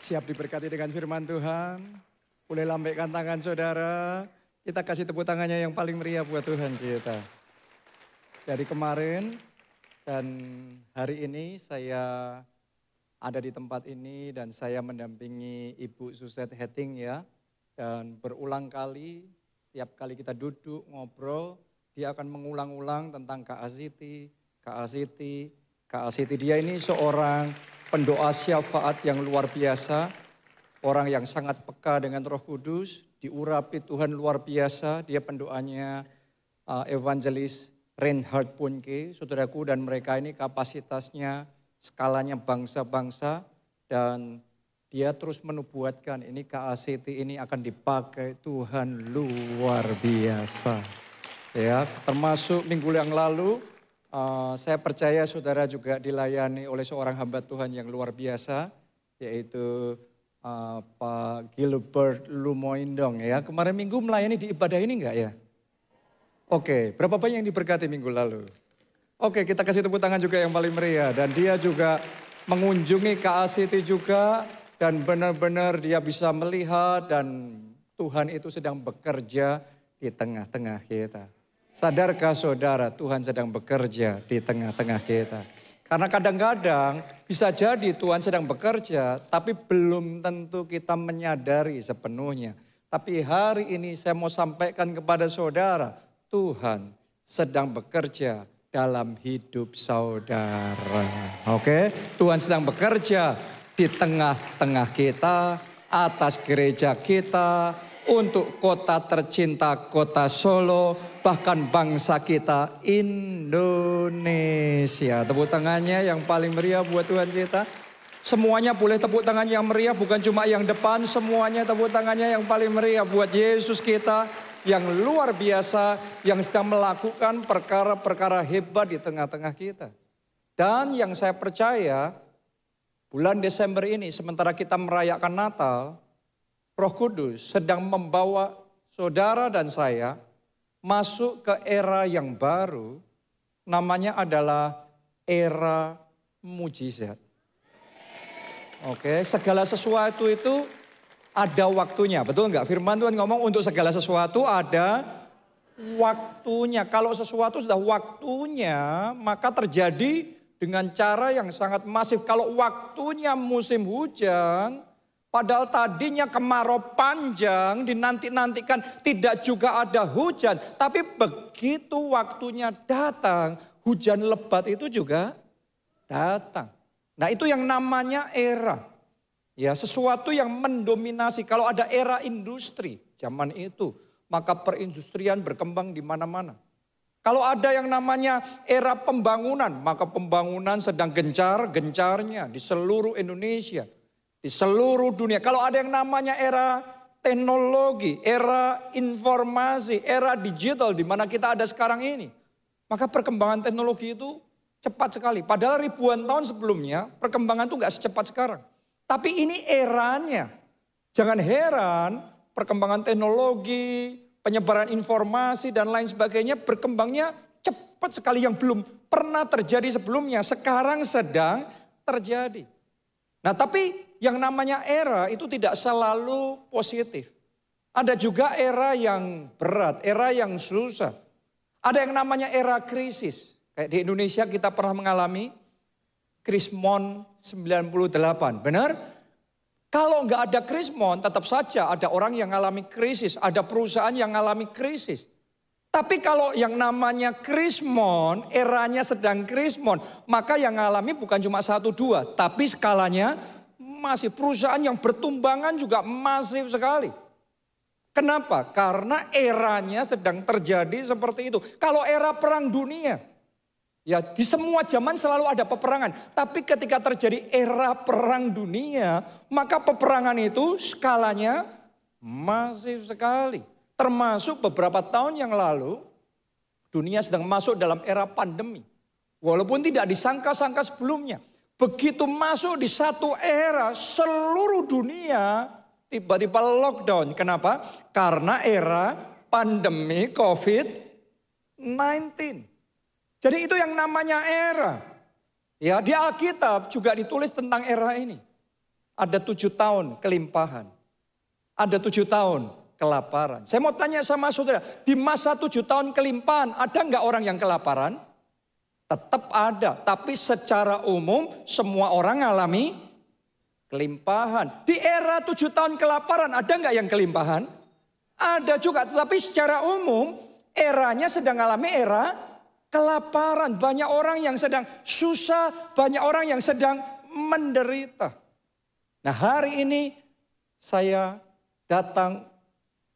Siap diberkati dengan firman Tuhan? Boleh lambaikan tangan saudara. Kita kasih tepuk tangannya yang paling meriah buat Tuhan kita. Dari kemarin dan hari ini saya ada di tempat ini dan saya mendampingi Ibu Suset Hetting ya. Dan berulang kali, setiap kali kita duduk ngobrol, dia akan mengulang-ulang tentang Kak Asiti, Kak Asiti, Kak Asiti. Dia ini seorang pendoa syafaat yang luar biasa, orang yang sangat peka dengan Roh Kudus, diurapi Tuhan luar biasa. Dia pendoanya uh, evangelis Reinhard Punke, saudaraku dan mereka ini kapasitasnya skalanya bangsa-bangsa dan dia terus menubuatkan ini KACT ini akan dipakai Tuhan luar biasa. Ya, termasuk minggu yang lalu uh, saya percaya saudara juga dilayani oleh seorang hamba Tuhan yang luar biasa yaitu uh, Pak Gilbert Lumoindong ya. Kemarin minggu melayani di ibadah ini enggak ya? Oke, berapa banyak yang diberkati minggu lalu? Oke, kita kasih tepuk tangan juga yang paling meriah dan dia juga mengunjungi KACT juga dan benar-benar dia bisa melihat dan Tuhan itu sedang bekerja di tengah-tengah kita. Sadarkah saudara Tuhan sedang bekerja di tengah-tengah kita? Karena kadang-kadang bisa jadi Tuhan sedang bekerja tapi belum tentu kita menyadari sepenuhnya. Tapi hari ini saya mau sampaikan kepada saudara, Tuhan sedang bekerja dalam hidup saudara. Oke, Tuhan sedang bekerja di tengah-tengah kita, atas gereja kita, untuk kota tercinta kota Solo, bahkan bangsa kita Indonesia. Tepuk tangannya yang paling meriah buat Tuhan kita. Semuanya boleh tepuk tangan yang meriah, bukan cuma yang depan, semuanya tepuk tangannya yang paling meriah buat Yesus kita yang luar biasa, yang sedang melakukan perkara-perkara hebat di tengah-tengah kita. Dan yang saya percaya, Bulan Desember ini sementara kita merayakan Natal, Roh Kudus sedang membawa saudara dan saya masuk ke era yang baru, namanya adalah era mujizat. Oke, segala sesuatu itu ada waktunya, betul nggak? Firman Tuhan ngomong untuk segala sesuatu ada waktunya. Kalau sesuatu sudah waktunya, maka terjadi dengan cara yang sangat masif. Kalau waktunya musim hujan, padahal tadinya kemarau panjang dinanti-nantikan tidak juga ada hujan. Tapi begitu waktunya datang, hujan lebat itu juga datang. Nah itu yang namanya era. Ya sesuatu yang mendominasi. Kalau ada era industri zaman itu, maka perindustrian berkembang di mana-mana. Kalau ada yang namanya era pembangunan, maka pembangunan sedang gencar-gencarnya di seluruh Indonesia, di seluruh dunia. Kalau ada yang namanya era teknologi, era informasi, era digital di mana kita ada sekarang ini, maka perkembangan teknologi itu cepat sekali. Padahal ribuan tahun sebelumnya perkembangan itu nggak secepat sekarang. Tapi ini eranya. Jangan heran perkembangan teknologi, penyebaran informasi dan lain sebagainya berkembangnya cepat sekali yang belum pernah terjadi sebelumnya. Sekarang sedang terjadi. Nah tapi yang namanya era itu tidak selalu positif. Ada juga era yang berat, era yang susah. Ada yang namanya era krisis. Kayak di Indonesia kita pernah mengalami Krismon 98, benar? Kalau nggak ada krismon, tetap saja ada orang yang mengalami krisis, ada perusahaan yang mengalami krisis. Tapi kalau yang namanya krismon, eranya sedang krismon, maka yang mengalami bukan cuma satu dua, tapi skalanya masih perusahaan yang bertumbangan juga masif sekali. Kenapa? Karena eranya sedang terjadi seperti itu. Kalau era perang dunia, Ya, di semua zaman selalu ada peperangan. Tapi ketika terjadi era perang dunia, maka peperangan itu skalanya masif sekali. Termasuk beberapa tahun yang lalu, dunia sedang masuk dalam era pandemi. Walaupun tidak disangka-sangka sebelumnya. Begitu masuk di satu era, seluruh dunia tiba-tiba lockdown. Kenapa? Karena era pandemi COVID-19. Jadi itu yang namanya era. Ya, di Alkitab juga ditulis tentang era ini. ada tujuh tahun kelimpahan. Ada tujuh tahun kelaparan. Saya mau tanya sama saudara, di masa tujuh tahun kelimpahan, ada nggak orang yang kelaparan? Tetap ada, tapi secara umum semua orang mengalami kelimpahan. Di era tujuh tahun kelaparan, ada nggak yang kelimpahan? Ada juga, tapi secara umum eranya sedang mengalami era kelaparan. Banyak orang yang sedang susah, banyak orang yang sedang menderita. Nah hari ini saya datang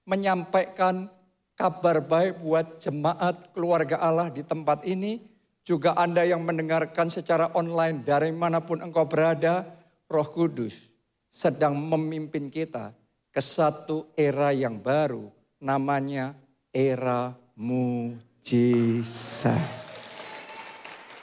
menyampaikan kabar baik buat jemaat keluarga Allah di tempat ini. Juga Anda yang mendengarkan secara online dari mana pun engkau berada, roh kudus sedang memimpin kita ke satu era yang baru. Namanya era mujizat.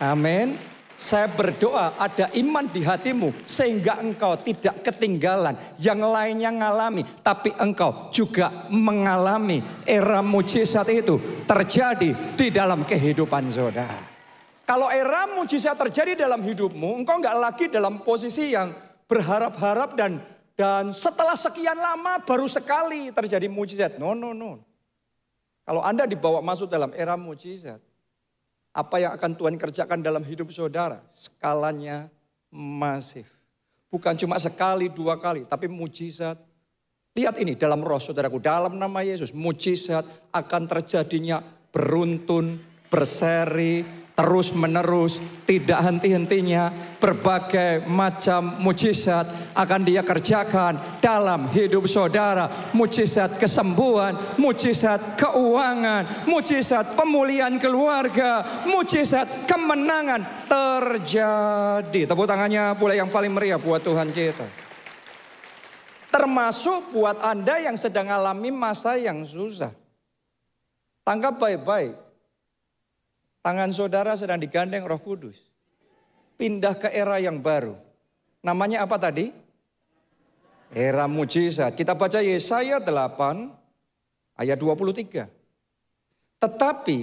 Amin. Saya berdoa ada iman di hatimu sehingga engkau tidak ketinggalan. Yang lainnya ngalami tapi engkau juga mengalami era mujizat itu terjadi di dalam kehidupan saudara. Kalau era mujizat terjadi dalam hidupmu, engkau nggak lagi dalam posisi yang berharap-harap dan dan setelah sekian lama baru sekali terjadi mujizat. No, no, no. Kalau Anda dibawa masuk dalam era mujizat, apa yang akan Tuhan kerjakan dalam hidup saudara? Skalanya masif. Bukan cuma sekali, dua kali, tapi mujizat. Lihat ini dalam roh saudaraku, dalam nama Yesus. Mujizat akan terjadinya beruntun, berseri, terus menerus, tidak henti-hentinya, berbagai macam mujizat akan dia kerjakan dalam hidup saudara. Mujizat kesembuhan, mujizat keuangan, mujizat pemulihan keluarga, mujizat kemenangan terjadi. Tepuk tangannya pula yang paling meriah buat Tuhan kita. Termasuk buat Anda yang sedang alami masa yang susah. Tangkap baik-baik Tangan saudara sedang digandeng roh kudus. Pindah ke era yang baru. Namanya apa tadi? Era mujizat. Kita baca Yesaya 8 ayat 23. Tetapi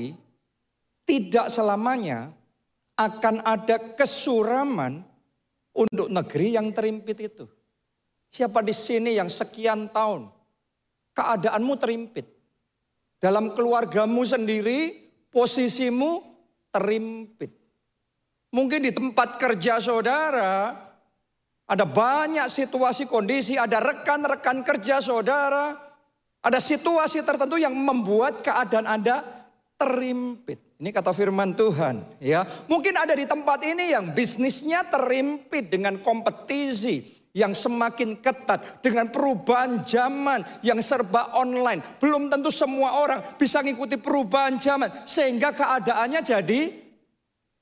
tidak selamanya akan ada kesuraman untuk negeri yang terimpit itu. Siapa di sini yang sekian tahun keadaanmu terimpit? Dalam keluargamu sendiri, posisimu terimpit. Mungkin di tempat kerja saudara ada banyak situasi kondisi, ada rekan-rekan kerja saudara, ada situasi tertentu yang membuat keadaan Anda terimpit. Ini kata firman Tuhan, ya. Mungkin ada di tempat ini yang bisnisnya terimpit dengan kompetisi, yang semakin ketat dengan perubahan zaman yang serba online. Belum tentu semua orang bisa mengikuti perubahan zaman sehingga keadaannya jadi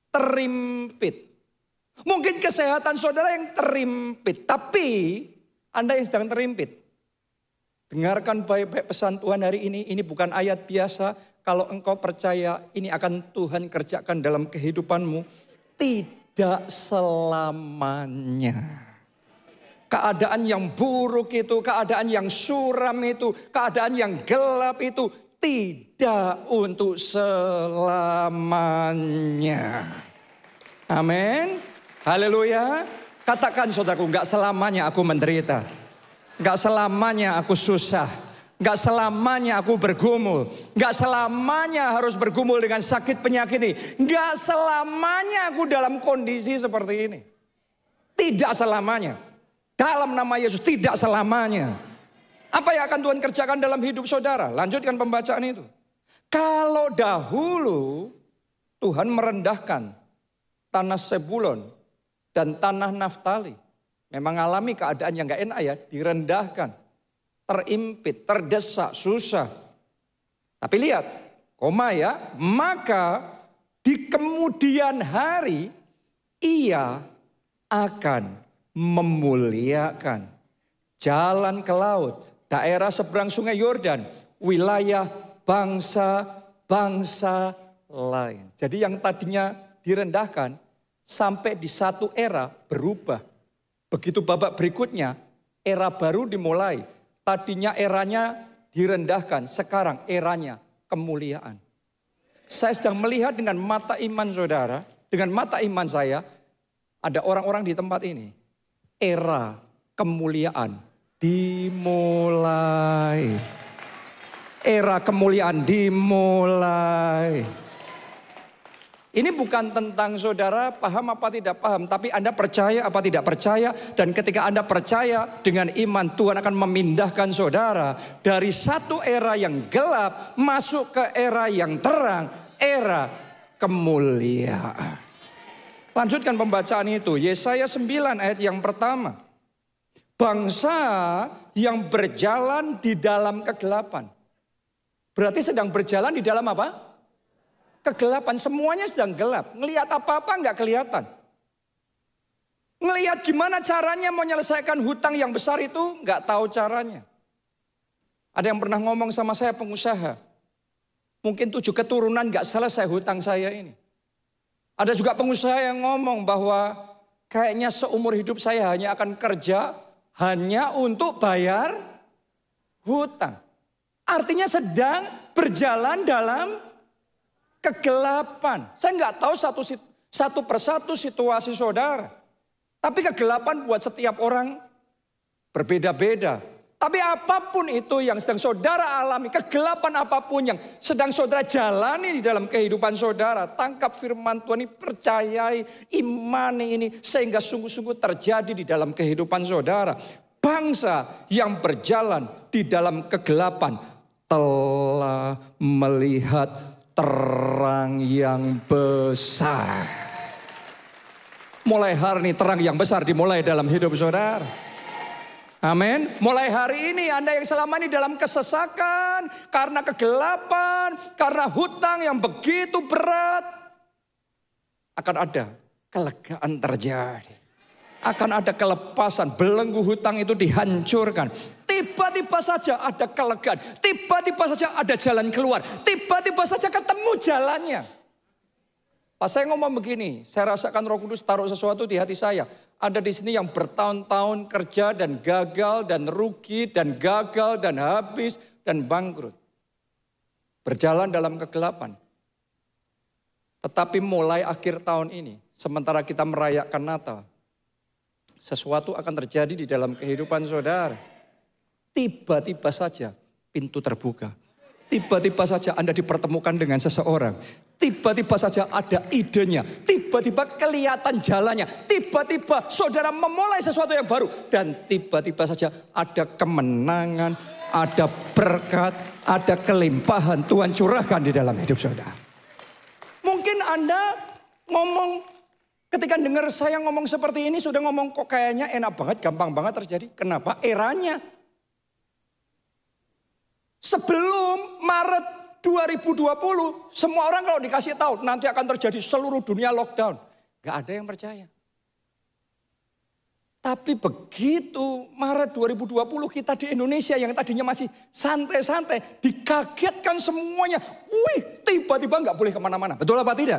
terimpit. Mungkin kesehatan saudara yang terimpit, tapi Anda yang sedang terimpit. Dengarkan baik-baik pesan Tuhan hari ini, ini bukan ayat biasa. Kalau engkau percaya ini akan Tuhan kerjakan dalam kehidupanmu, tidak selamanya keadaan yang buruk itu, keadaan yang suram itu, keadaan yang gelap itu tidak untuk selamanya. Amin. Haleluya. Katakan saudaraku, nggak selamanya aku menderita. Nggak selamanya aku susah. Nggak selamanya aku bergumul. Nggak selamanya harus bergumul dengan sakit penyakit ini. Nggak selamanya aku dalam kondisi seperti ini. Tidak selamanya. Dalam nama Yesus tidak selamanya. Apa yang akan Tuhan kerjakan dalam hidup saudara? Lanjutkan pembacaan itu. Kalau dahulu Tuhan merendahkan tanah Sebulon dan tanah Naftali. Memang alami keadaan yang gak enak ya, direndahkan. Terimpit, terdesak, susah. Tapi lihat, koma ya, maka di kemudian hari ia akan memuliakan. Jalan ke laut, daerah seberang sungai Yordan, wilayah bangsa-bangsa lain. Jadi yang tadinya direndahkan sampai di satu era berubah. Begitu babak berikutnya, era baru dimulai. Tadinya eranya direndahkan, sekarang eranya kemuliaan. Saya sedang melihat dengan mata iman saudara, dengan mata iman saya, ada orang-orang di tempat ini era kemuliaan dimulai. Era kemuliaan dimulai. Ini bukan tentang saudara paham apa tidak paham, tapi Anda percaya apa tidak percaya. Dan ketika Anda percaya dengan iman Tuhan akan memindahkan saudara dari satu era yang gelap masuk ke era yang terang, era kemuliaan. Lanjutkan pembacaan itu, Yesaya 9 ayat yang pertama. Bangsa yang berjalan di dalam kegelapan. Berarti sedang berjalan di dalam apa? Kegelapan, semuanya sedang gelap. Ngelihat apa-apa nggak kelihatan. Ngelihat gimana caranya menyelesaikan hutang yang besar itu nggak tahu caranya. Ada yang pernah ngomong sama saya pengusaha. Mungkin tujuh keturunan nggak selesai hutang saya ini. Ada juga pengusaha yang ngomong bahwa kayaknya seumur hidup saya hanya akan kerja hanya untuk bayar hutang. Artinya sedang berjalan dalam kegelapan. Saya nggak tahu satu satu persatu situasi saudara. Tapi kegelapan buat setiap orang berbeda-beda. Tapi apa pun itu yang sedang saudara alami, kegelapan apa pun yang sedang saudara jalani di dalam kehidupan saudara, tangkap firman Tuhan ini, percayai, imani ini, sehingga sungguh-sungguh terjadi di dalam kehidupan saudara. Bangsa yang berjalan di dalam kegelapan telah melihat terang yang besar. Mulai hari ini terang yang besar dimulai dalam hidup saudara. Amin. Mulai hari ini Anda yang selama ini dalam kesesakan, karena kegelapan, karena hutang yang begitu berat, akan ada kelegaan terjadi. Akan ada kelepasan, belenggu hutang itu dihancurkan. Tiba-tiba saja ada kelegaan. Tiba-tiba saja ada jalan keluar. Tiba-tiba saja ketemu jalannya. Pas saya ngomong begini, saya rasakan roh kudus taruh sesuatu di hati saya. Ada di sini yang bertahun-tahun kerja dan gagal dan rugi dan gagal dan habis dan bangkrut. Berjalan dalam kegelapan. Tetapi mulai akhir tahun ini, sementara kita merayakan Natal, sesuatu akan terjadi di dalam kehidupan saudara. Tiba-tiba saja pintu terbuka. Tiba-tiba saja Anda dipertemukan dengan seseorang. Tiba-tiba saja ada idenya. Tiba-tiba kelihatan jalannya. Tiba-tiba saudara memulai sesuatu yang baru. Dan tiba-tiba saja ada kemenangan, ada berkat, ada kelimpahan Tuhan curahkan di dalam hidup saudara. Mungkin Anda ngomong ketika dengar saya ngomong seperti ini sudah ngomong kok kayaknya enak banget, gampang banget terjadi. Kenapa? Eranya Sebelum Maret 2020, semua orang kalau dikasih tahu nanti akan terjadi seluruh dunia lockdown. Gak ada yang percaya. Tapi begitu Maret 2020 kita di Indonesia yang tadinya masih santai-santai, dikagetkan semuanya. Wih, tiba-tiba nggak boleh ke mana-mana. Betul apa tidak?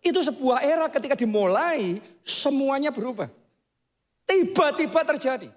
Itu sebuah era ketika dimulai, semuanya berubah. Tiba-tiba terjadi.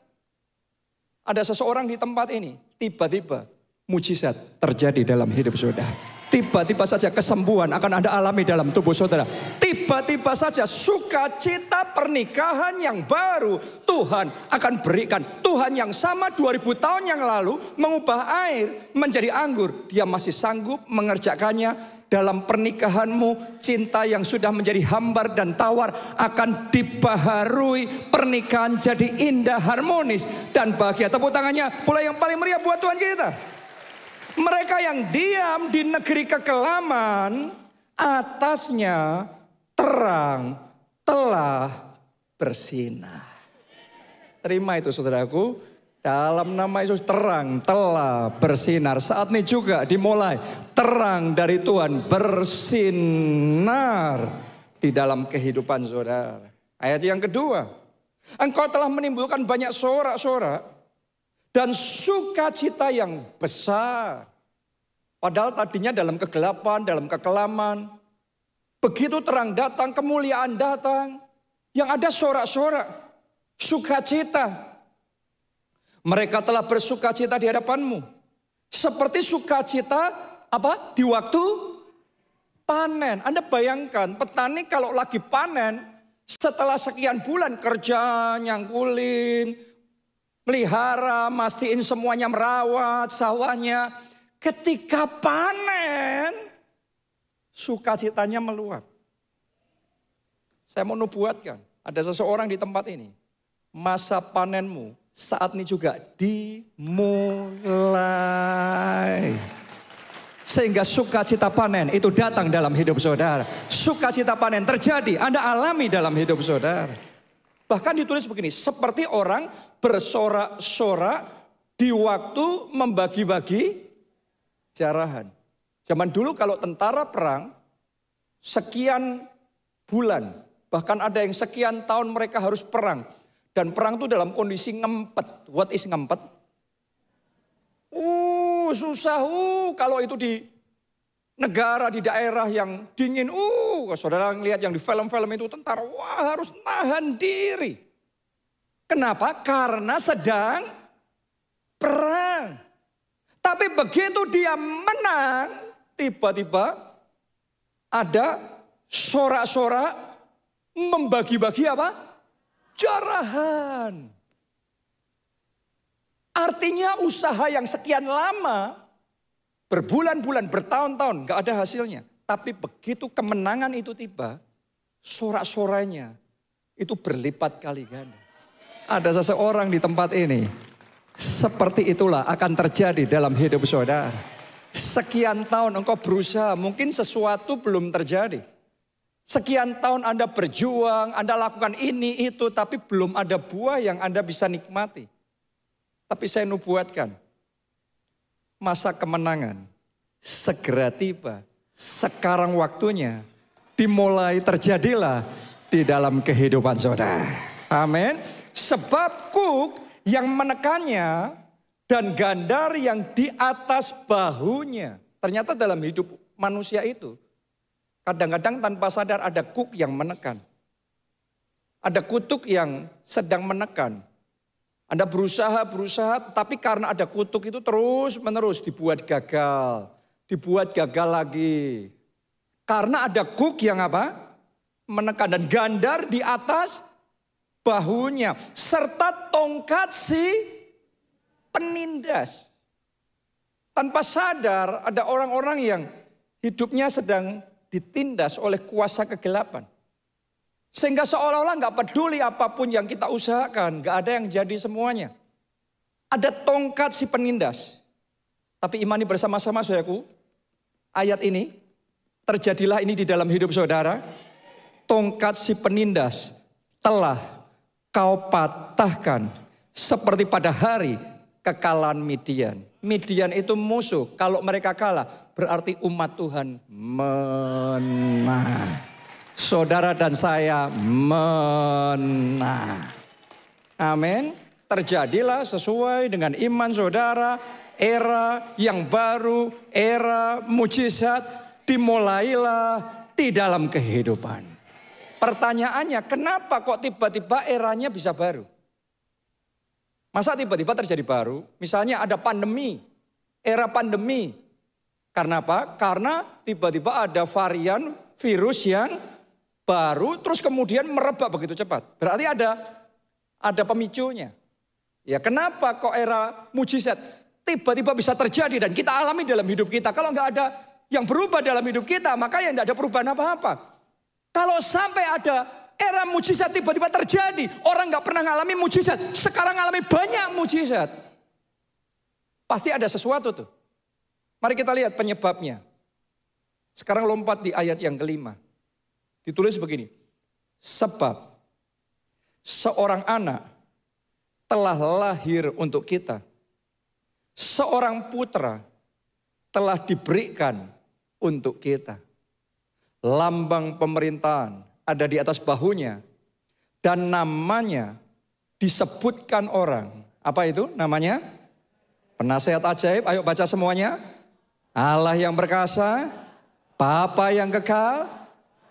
Ada seseorang di tempat ini, tiba-tiba mujizat terjadi dalam hidup saudara. Tiba-tiba saja kesembuhan akan Anda alami dalam tubuh saudara. Tiba-tiba saja sukacita pernikahan yang baru Tuhan akan berikan. Tuhan yang sama 2000 tahun yang lalu mengubah air menjadi anggur. Dia masih sanggup mengerjakannya dalam pernikahanmu cinta yang sudah menjadi hambar dan tawar akan dibaharui pernikahan jadi indah harmonis dan bahagia tepuk tangannya pula yang paling meriah buat Tuhan kita mereka yang diam di negeri kekelaman, atasnya terang telah bersinar. Terima itu saudaraku. Dalam nama Yesus terang telah bersinar. Saat ini juga dimulai terang dari Tuhan bersinar di dalam kehidupan saudara. Ayat yang kedua. Engkau telah menimbulkan banyak sorak-sorak dan sukacita yang besar. Padahal tadinya dalam kegelapan, dalam kekelaman. Begitu terang datang, kemuliaan datang. Yang ada sorak-sorak, sukacita. Mereka telah bersukacita di hadapanmu. Seperti sukacita apa? Di waktu panen. Anda bayangkan petani kalau lagi panen setelah sekian bulan kerja nyangkulin, melihara, mastiin semuanya merawat sawahnya. Ketika panen, sukacitanya meluap. Saya mau nubuatkan, ada seseorang di tempat ini. Masa panenmu saat ini juga dimulai. Sehingga sukacita panen itu datang dalam hidup saudara. Sukacita panen terjadi, Anda alami dalam hidup saudara. Bahkan ditulis begini, seperti orang bersorak-sorak di waktu membagi-bagi jarahan. Zaman dulu kalau tentara perang, sekian bulan, bahkan ada yang sekian tahun mereka harus perang. Dan perang itu dalam kondisi ngempet. What is ngempet? Uh, susah. Uh, kalau itu di negara, di daerah yang dingin. Uh, saudara lihat yang di film-film itu tentara. Wah harus nahan diri. Kenapa? Karena sedang perang. Tapi begitu dia menang, tiba-tiba ada sorak-sorak membagi-bagi apa? jarahan. Artinya usaha yang sekian lama, berbulan-bulan, bertahun-tahun, gak ada hasilnya. Tapi begitu kemenangan itu tiba, sorak-soranya itu berlipat kali ganda. Ada seseorang di tempat ini, seperti itulah akan terjadi dalam hidup saudara. Sekian tahun engkau berusaha, mungkin sesuatu belum terjadi. Sekian tahun Anda berjuang, Anda lakukan ini itu, tapi belum ada buah yang Anda bisa nikmati. Tapi saya nubuatkan, masa kemenangan segera tiba. Sekarang waktunya dimulai terjadilah di dalam kehidupan saudara. Amin. Sebab kuk yang menekannya dan gandar yang di atas bahunya. Ternyata dalam hidup manusia itu Kadang-kadang tanpa sadar ada kuk yang menekan. Ada kutuk yang sedang menekan. Anda berusaha, berusaha, tapi karena ada kutuk itu terus menerus dibuat gagal. Dibuat gagal lagi. Karena ada kuk yang apa? Menekan dan gandar di atas bahunya. Serta tongkat si penindas. Tanpa sadar ada orang-orang yang hidupnya sedang ditindas oleh kuasa kegelapan. Sehingga seolah-olah nggak peduli apa pun yang kita usahakan, nggak ada yang jadi semuanya. Ada tongkat si penindas. Tapi imani bersama-sama saudaraku, ayat ini, terjadilah ini di dalam hidup saudara. Tongkat si penindas telah kau patahkan seperti pada hari kekalahan Midian. Midian itu musuh, kalau mereka kalah berarti umat Tuhan menang. Saudara dan saya menang. Amin. Terjadilah sesuai dengan iman saudara, era yang baru, era mujizat dimulailah di dalam kehidupan. Pertanyaannya, kenapa kok tiba-tiba eranya bisa baru? Masa tiba-tiba terjadi baru? Misalnya ada pandemi, era pandemi, karena apa? Karena tiba-tiba ada varian virus yang baru terus kemudian merebak begitu cepat. Berarti ada ada pemicunya. Ya kenapa kok era mujizat tiba-tiba bisa terjadi dan kita alami dalam hidup kita. Kalau nggak ada yang berubah dalam hidup kita, maka yang nggak ada perubahan apa-apa. Kalau sampai ada era mujizat tiba-tiba terjadi, orang nggak pernah ngalami mujizat, sekarang ngalami banyak mujizat. Pasti ada sesuatu tuh. Mari kita lihat penyebabnya. Sekarang lompat di ayat yang kelima. Ditulis begini. Sebab seorang anak telah lahir untuk kita. Seorang putra telah diberikan untuk kita. Lambang pemerintahan ada di atas bahunya. Dan namanya disebutkan orang. Apa itu namanya? Penasehat ajaib, ayo baca semuanya. Allah yang berkasa, Bapa yang kekal,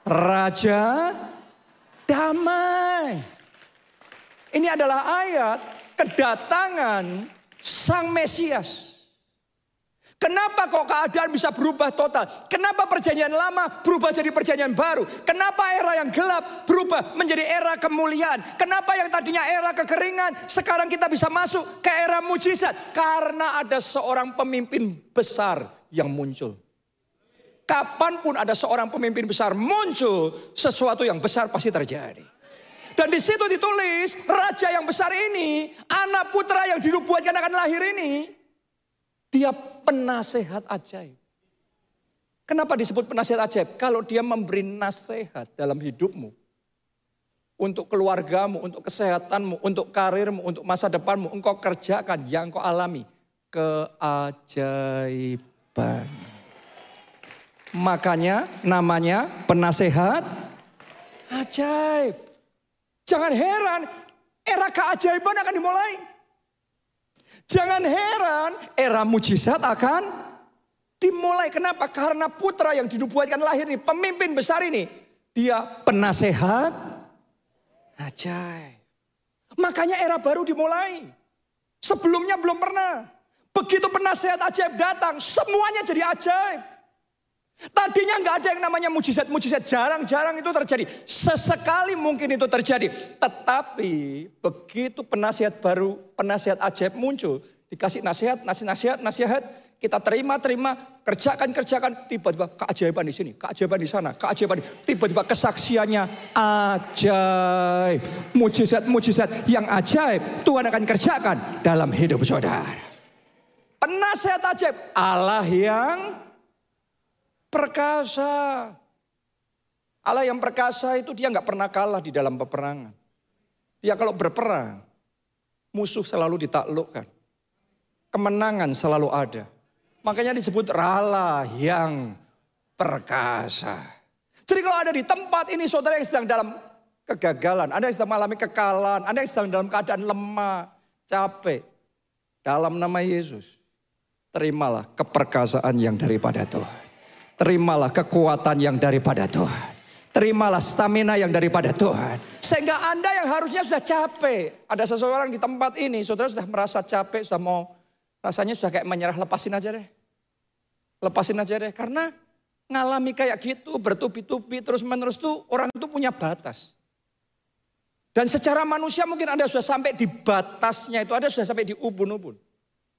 Raja damai. Ini adalah ayat kedatangan Sang Mesias. Kenapa kok keadaan bisa berubah total? Kenapa perjanjian lama berubah jadi perjanjian baru? Kenapa era yang gelap berubah menjadi era kemuliaan? Kenapa yang tadinya era kekeringan sekarang kita bisa masuk ke era mujizat? Karena ada seorang pemimpin besar yang muncul. Kapan pun ada seorang pemimpin besar muncul, sesuatu yang besar pasti terjadi. Dan di situ ditulis, raja yang besar ini, anak putra yang dinubuatkan akan lahir ini, dia penasehat ajaib. Kenapa disebut penasehat ajaib? Kalau dia memberi nasihat dalam hidupmu. Untuk keluargamu, untuk kesehatanmu, untuk karirmu, untuk masa depanmu. Engkau kerjakan yang engkau alami. Keajaiban. Makanya namanya penasehat ajaib. Jangan heran, era keajaiban akan dimulai. Jangan heran era mujizat akan dimulai. Kenapa? Karena putra yang dinubuatkan lahir ini, pemimpin besar ini. Dia penasehat ajaib. Makanya era baru dimulai. Sebelumnya belum pernah. Begitu penasehat ajaib datang, semuanya jadi ajaib. Tadinya nggak ada yang namanya mujizat-mujizat, jarang-jarang itu terjadi. Sesekali mungkin itu terjadi. Tetapi begitu penasihat baru, penasihat ajaib muncul, dikasih nasihat, nasihat, nasihat, nasihat, kita terima, terima, kerjakan, kerjakan, tiba-tiba keajaiban di sini, keajaiban di sana, keajaiban di tiba-tiba kesaksiannya ajaib. Mujizat-mujizat yang ajaib Tuhan akan kerjakan dalam hidup saudara. Penasihat ajaib Allah yang perkasa. Allah yang perkasa itu dia nggak pernah kalah di dalam peperangan. Dia kalau berperang, musuh selalu ditaklukkan. Kemenangan selalu ada. Makanya disebut rala yang perkasa. Jadi kalau ada di tempat ini saudara yang sedang dalam kegagalan, Anda yang sedang mengalami kekalahan, Anda yang sedang dalam keadaan lemah, capek. Dalam nama Yesus, terimalah keperkasaan yang daripada Tuhan. Terimalah kekuatan yang daripada Tuhan. Terimalah stamina yang daripada Tuhan. Sehingga Anda yang harusnya sudah capek. Ada seseorang di tempat ini, saudara sudah merasa capek, sudah mau, rasanya sudah kayak menyerah, lepasin aja deh. Lepasin aja deh, karena ngalami kayak gitu, bertubi-tubi terus menerus tuh orang itu punya batas. Dan secara manusia mungkin Anda sudah sampai di batasnya itu, Anda sudah sampai di ubun-ubun.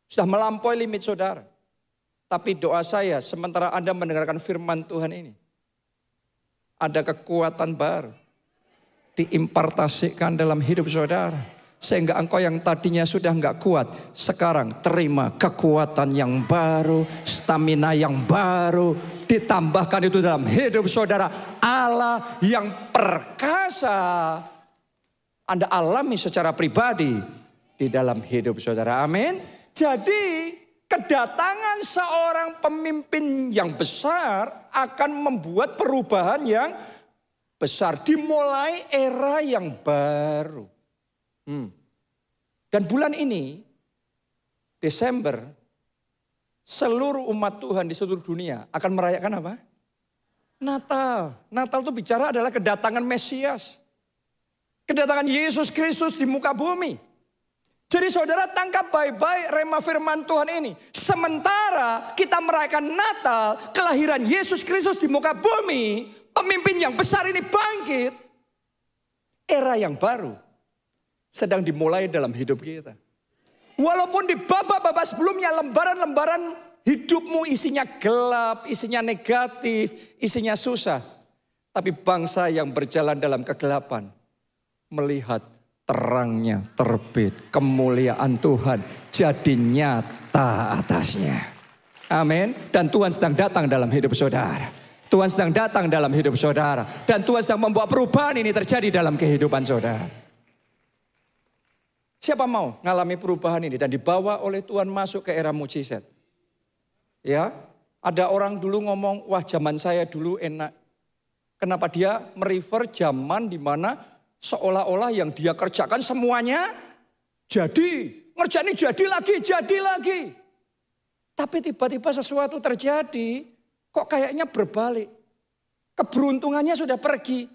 Sudah melampaui limit saudara. Tapi doa saya sementara Anda mendengarkan firman Tuhan ini. Ada kekuatan baru. Diimpartasikan dalam hidup saudara. Sehingga engkau yang tadinya sudah nggak kuat. Sekarang terima kekuatan yang baru. Stamina yang baru. Ditambahkan itu dalam hidup saudara. Allah yang perkasa. Anda alami secara pribadi. Di dalam hidup saudara. Amin. Jadi kedatangan seorang pemimpin yang besar akan membuat perubahan yang besar. Dimulai era yang baru. Hmm. Dan bulan ini, Desember, seluruh umat Tuhan di seluruh dunia akan merayakan apa? Natal. Natal itu bicara adalah kedatangan Mesias. Kedatangan Yesus Kristus di muka bumi. Jadi saudara tangkap baik-baik rema firman Tuhan ini. Sementara kita merayakan Natal, kelahiran Yesus Kristus di muka bumi, pemimpin yang besar ini bangkit. Era yang baru sedang dimulai dalam hidup kita. Walaupun di babak-babak sebelumnya lembaran-lembaran hidupmu isinya gelap, isinya negatif, isinya susah. Tapi bangsa yang berjalan dalam kegelapan melihat terangnya terbit, kemuliaan Tuhan jadi nyata atasnya. Amin. Dan Tuhan sedang datang dalam hidup saudara. Tuhan sedang datang dalam hidup saudara. Dan Tuhan sedang membuat perubahan ini terjadi dalam kehidupan saudara. Siapa mau mengalami perubahan ini dan dibawa oleh Tuhan masuk ke era mujizat? Ya, ada orang dulu ngomong, wah zaman saya dulu enak. Kenapa dia merefer zaman di mana Seolah-olah yang dia kerjakan semuanya jadi. Ngerjain jadi lagi, jadi lagi. Tapi tiba-tiba sesuatu terjadi, kok kayaknya berbalik. Keberuntungannya sudah pergi.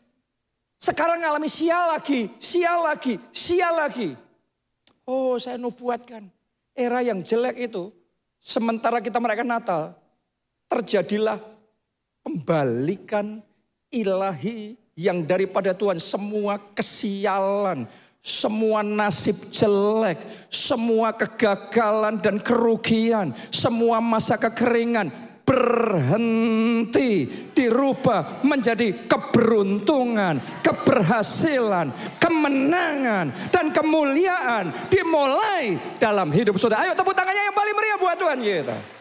Sekarang ngalami sial lagi, sial lagi, sial lagi. Oh saya nubuatkan. Era yang jelek itu sementara kita merayakan Natal, terjadilah pembalikan ilahi yang daripada Tuhan semua kesialan, semua nasib jelek, semua kegagalan dan kerugian, semua masa kekeringan berhenti dirubah menjadi keberuntungan, keberhasilan, kemenangan dan kemuliaan dimulai dalam hidup saudara. Ayo tepuk tangannya yang paling meriah buat Tuhan kita.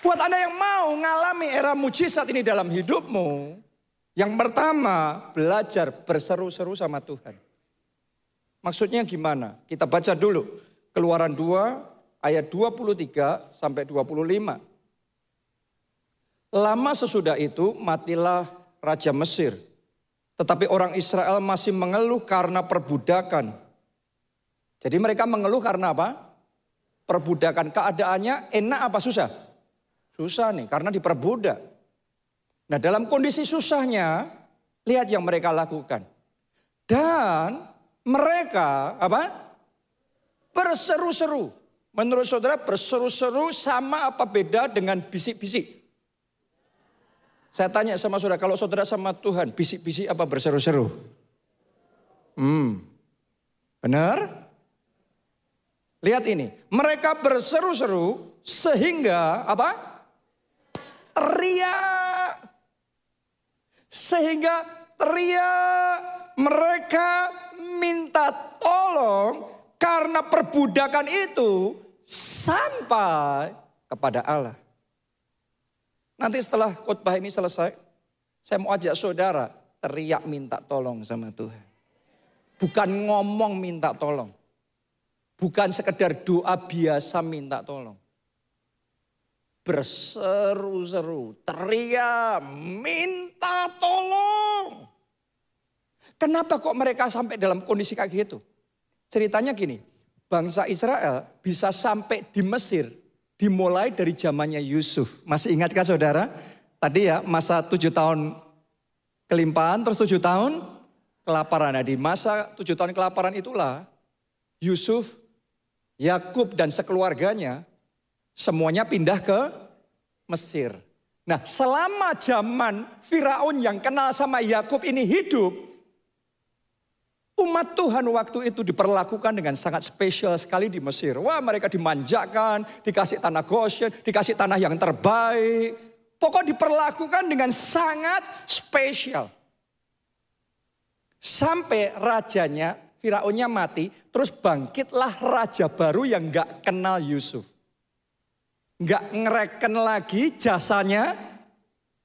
Buat Anda yang mau mengalami era mujizat ini dalam hidupmu, yang pertama belajar berseru-seru sama Tuhan. Maksudnya gimana? Kita baca dulu. Keluaran 2 ayat 23 sampai 25. Lama sesudah itu matilah Raja Mesir. Tetapi orang Israel masih mengeluh karena perbudakan. Jadi mereka mengeluh karena apa? Perbudakan. Keadaannya enak apa susah? Susah nih karena diperbudak. Nah dalam kondisi susahnya, lihat yang mereka lakukan. Dan mereka apa? Berseru-seru. Menurut saudara berseru-seru sama apa beda dengan bisik-bisik? Saya tanya sama saudara, kalau saudara sama Tuhan, bisik-bisik apa berseru-seru? Hmm, benar? Lihat ini, mereka berseru-seru sehingga apa? Teriak. Sehingga teriak mereka minta tolong karena perbudakan itu sampai kepada Allah. Nanti setelah khotbah ini selesai, saya mau ajak saudara teriak minta tolong sama Tuhan. Bukan ngomong minta tolong. Bukan sekedar doa biasa minta tolong berseru-seru, teriak, minta tolong. Kenapa kok mereka sampai dalam kondisi kayak gitu? Ceritanya gini, bangsa Israel bisa sampai di Mesir dimulai dari zamannya Yusuf. Masih ingatkah saudara? Tadi ya masa tujuh tahun kelimpahan terus tujuh tahun kelaparan. Nah di masa tujuh tahun kelaparan itulah Yusuf, Yakub dan sekeluarganya Semuanya pindah ke Mesir. Nah selama zaman Firaun yang kenal sama Yakub ini hidup, umat Tuhan waktu itu diperlakukan dengan sangat spesial sekali di Mesir. Wah mereka dimanjakan, dikasih tanah Goshen, dikasih tanah yang terbaik. Pokok diperlakukan dengan sangat spesial. Sampai rajanya, Firaunnya mati, terus bangkitlah raja baru yang gak kenal Yusuf nggak ngereken lagi jasanya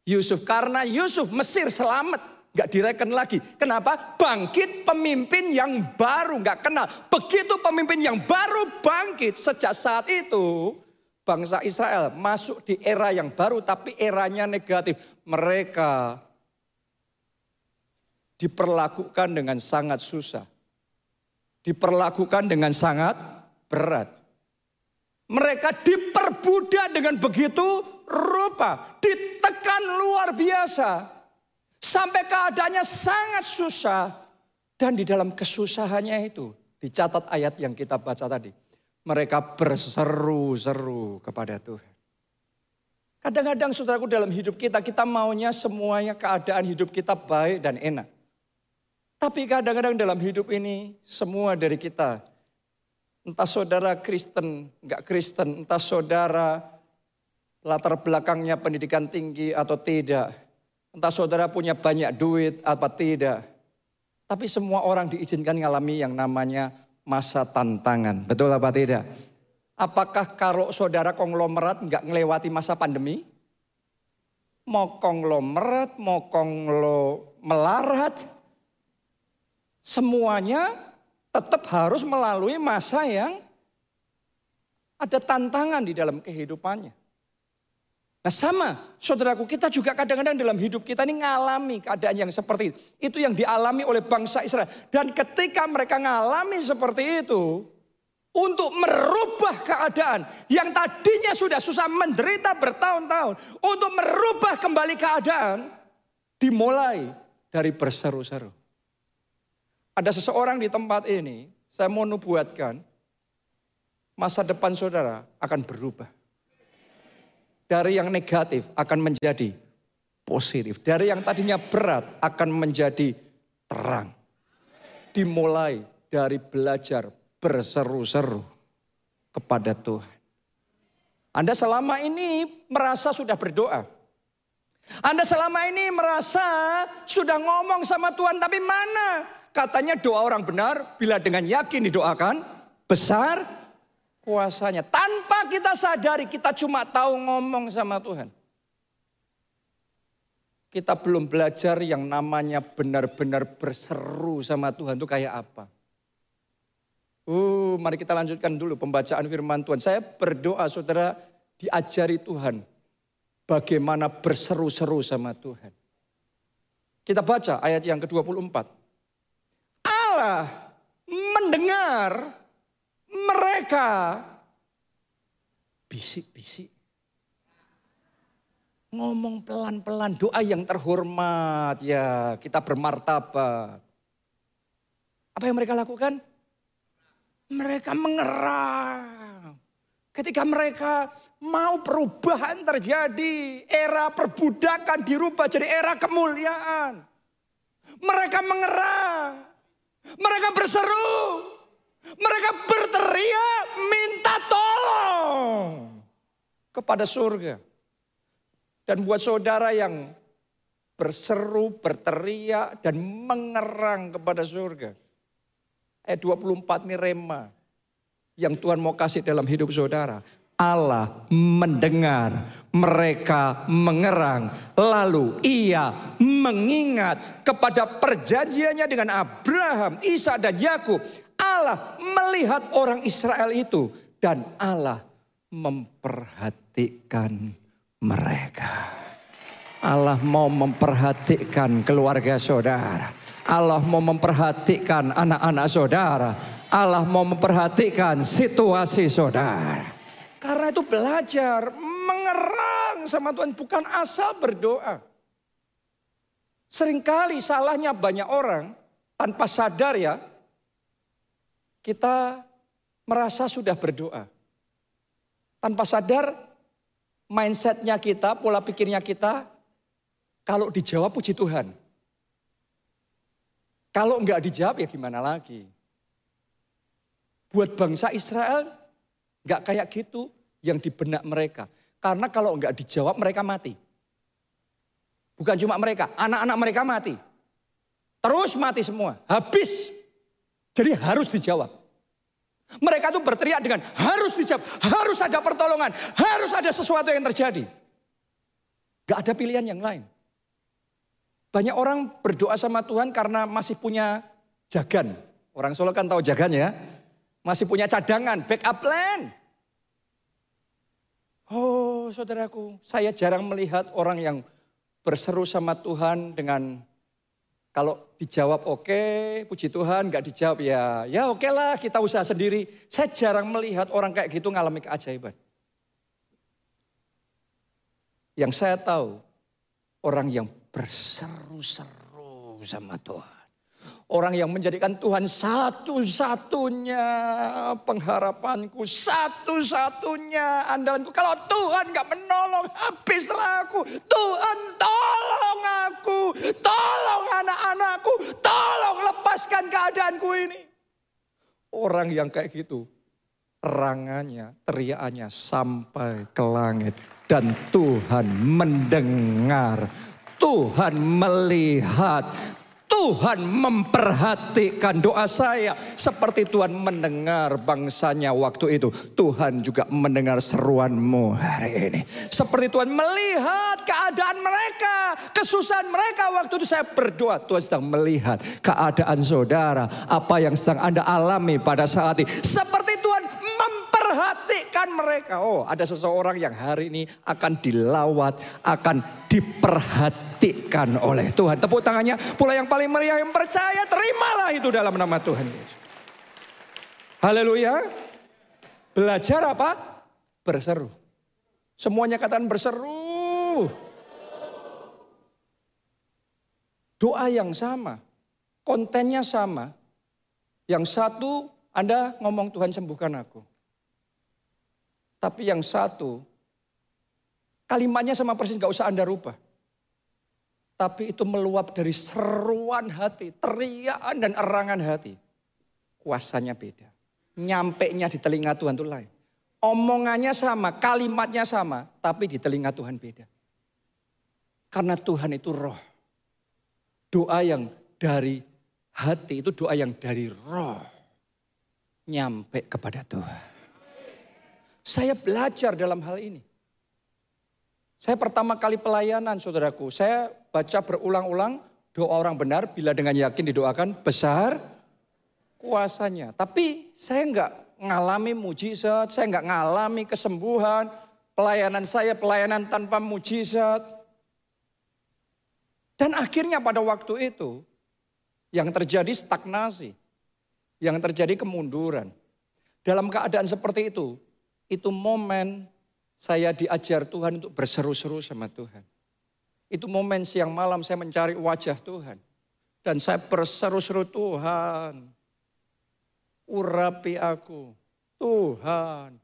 Yusuf karena Yusuf Mesir selamat nggak direken lagi. Kenapa? Bangkit pemimpin yang baru nggak kenal. Begitu pemimpin yang baru bangkit sejak saat itu bangsa Israel masuk di era yang baru tapi eranya negatif. Mereka diperlakukan dengan sangat susah. Diperlakukan dengan sangat berat. Mereka diperbudak dengan begitu rupa, ditekan luar biasa. Sampai keadaannya sangat susah. Dan di dalam kesusahannya itu, dicatat ayat yang kita baca tadi. Mereka berseru-seru kepada Tuhan. Kadang-kadang saudaraku dalam hidup kita, kita maunya semuanya keadaan hidup kita baik dan enak. Tapi kadang-kadang dalam hidup ini semua dari kita Entah saudara Kristen, enggak Kristen, entah saudara latar belakangnya pendidikan tinggi atau tidak. Entah saudara punya banyak duit apa tidak. Tapi semua orang diizinkan mengalami yang namanya masa tantangan. Betul apa tidak? Apakah kalau saudara konglomerat enggak ngelewati masa pandemi? Mau konglomerat, mau konglo melarat, semuanya tetap harus melalui masa yang ada tantangan di dalam kehidupannya. Nah sama, saudaraku kita juga kadang-kadang dalam hidup kita ini ngalami keadaan yang seperti itu. Itu yang dialami oleh bangsa Israel. Dan ketika mereka ngalami seperti itu, untuk merubah keadaan yang tadinya sudah susah menderita bertahun-tahun. Untuk merubah kembali keadaan, dimulai dari berseru-seru. Ada seseorang di tempat ini, saya mau nubuatkan, masa depan saudara akan berubah. Dari yang negatif akan menjadi positif. Dari yang tadinya berat akan menjadi terang. Dimulai dari belajar berseru-seru kepada Tuhan. Anda selama ini merasa sudah berdoa. Anda selama ini merasa sudah ngomong sama Tuhan, tapi mana? Katanya doa orang benar bila dengan yakin didoakan, besar kuasanya. Tanpa kita sadari kita cuma tahu ngomong sama Tuhan. Kita belum belajar yang namanya benar-benar berseru sama Tuhan itu kayak apa. Uh, mari kita lanjutkan dulu pembacaan firman Tuhan. Saya berdoa saudara diajari Tuhan bagaimana berseru-seru sama Tuhan. Kita baca ayat yang ke-24. Allah mendengar mereka bisik-bisik. Ngomong pelan-pelan doa yang terhormat ya kita bermartabat. Apa yang mereka lakukan? Mereka mengerang. Ketika mereka mau perubahan terjadi. Era perbudakan dirubah jadi era kemuliaan. Mereka mengerang. Mereka berseru. Mereka berteriak minta tolong. Kepada surga. Dan buat saudara yang berseru, berteriak, dan mengerang kepada surga. Ayat 24 ini rema. Yang Tuhan mau kasih dalam hidup saudara. Allah mendengar, mereka mengerang, lalu ia mengingat kepada perjanjiannya dengan Abraham, Isa dan Yakub. Allah melihat orang Israel itu dan Allah memperhatikan mereka. Allah mau memperhatikan keluarga saudara. Allah mau memperhatikan anak-anak saudara. Allah mau memperhatikan situasi saudara. Karena itu belajar mengerang sama Tuhan bukan asal berdoa. Seringkali salahnya banyak orang tanpa sadar ya. Kita merasa sudah berdoa. Tanpa sadar mindsetnya kita, pola pikirnya kita. Kalau dijawab puji Tuhan. Kalau enggak dijawab ya gimana lagi. Buat bangsa Israel enggak kayak gitu yang di benak mereka. Karena kalau enggak dijawab mereka mati. Bukan cuma mereka, anak-anak mereka mati. Terus mati semua, habis. Jadi harus dijawab. Mereka tuh berteriak dengan harus dijawab, harus ada pertolongan, harus ada sesuatu yang terjadi. Gak ada pilihan yang lain. Banyak orang berdoa sama Tuhan karena masih punya jagan. Orang Solo kan tahu jagan ya. Masih punya cadangan, backup plan. Oh saudaraku, saya jarang melihat orang yang berseru sama Tuhan dengan kalau dijawab oke, okay, puji Tuhan, nggak dijawab ya, ya oke okay lah kita usaha sendiri. Saya jarang melihat orang kayak gitu ngalami keajaiban. Yang saya tahu, orang yang berseru-seru sama Tuhan. Orang yang menjadikan Tuhan satu-satunya pengharapanku, satu-satunya andalanku. Kalau Tuhan gak menolong, habislah aku. Tuhan tolong aku, tolong anak-anakku, tolong lepaskan keadaanku ini. Orang yang kayak gitu, rangannya, teriakannya sampai ke langit. Dan Tuhan mendengar, Tuhan melihat, Tuhan memperhatikan doa saya. Seperti Tuhan mendengar bangsanya waktu itu. Tuhan juga mendengar seruanmu hari ini. Seperti Tuhan melihat keadaan mereka. Kesusahan mereka waktu itu saya berdoa. Tuhan sedang melihat keadaan saudara. Apa yang sedang Anda alami pada saat ini. Seperti Tuhan memperhatikan mereka. Oh ada seseorang yang hari ini akan dilawat. Akan diperhatikan oleh Tuhan. Tepuk tangannya pula yang paling meriah yang percaya. Terimalah itu dalam nama Tuhan Yesus. Haleluya. Belajar apa? Berseru. Semuanya katakan berseru. Doa yang sama. Kontennya sama. Yang satu Anda ngomong Tuhan sembuhkan aku. Tapi yang satu, kalimatnya sama persis gak usah Anda rubah. Tapi itu meluap dari seruan hati, teriakan dan erangan hati. Kuasanya beda. Nyampe nya di telinga Tuhan itu lain. Omongannya sama, kalimatnya sama, tapi di telinga Tuhan beda. Karena Tuhan itu roh. Doa yang dari hati itu doa yang dari roh. Nyampe kepada Tuhan. Saya belajar dalam hal ini. Saya pertama kali pelayanan saudaraku. Saya baca berulang-ulang doa orang benar bila dengan yakin didoakan besar kuasanya. Tapi saya enggak ngalami mujizat, saya enggak ngalami kesembuhan. Pelayanan saya pelayanan tanpa mujizat. Dan akhirnya pada waktu itu yang terjadi stagnasi. Yang terjadi kemunduran. Dalam keadaan seperti itu, itu momen saya diajar Tuhan untuk berseru-seru sama Tuhan. Itu momen siang malam saya mencari wajah Tuhan. Dan saya berseru-seru Tuhan. Urapi aku. Tuhan.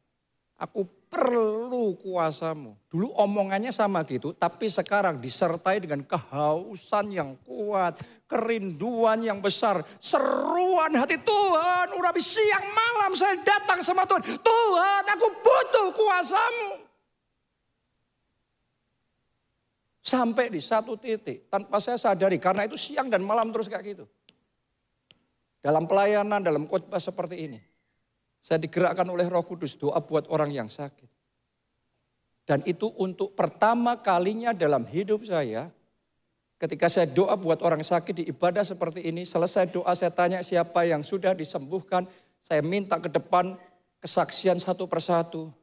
Aku perlu kuasamu. Dulu omongannya sama gitu, tapi sekarang disertai dengan kehausan yang kuat, kerinduan yang besar, seruan hati Tuhan, urapi siang malam saya datang sama Tuhan. Tuhan aku butuh kuasamu. Sampai di satu titik tanpa saya sadari karena itu siang dan malam terus kayak gitu. Dalam pelayanan, dalam khotbah seperti ini. Saya digerakkan oleh Roh Kudus doa buat orang yang sakit. Dan itu untuk pertama kalinya dalam hidup saya, ketika saya doa buat orang sakit di ibadah seperti ini, selesai doa saya tanya siapa yang sudah disembuhkan, saya minta ke depan kesaksian satu persatu.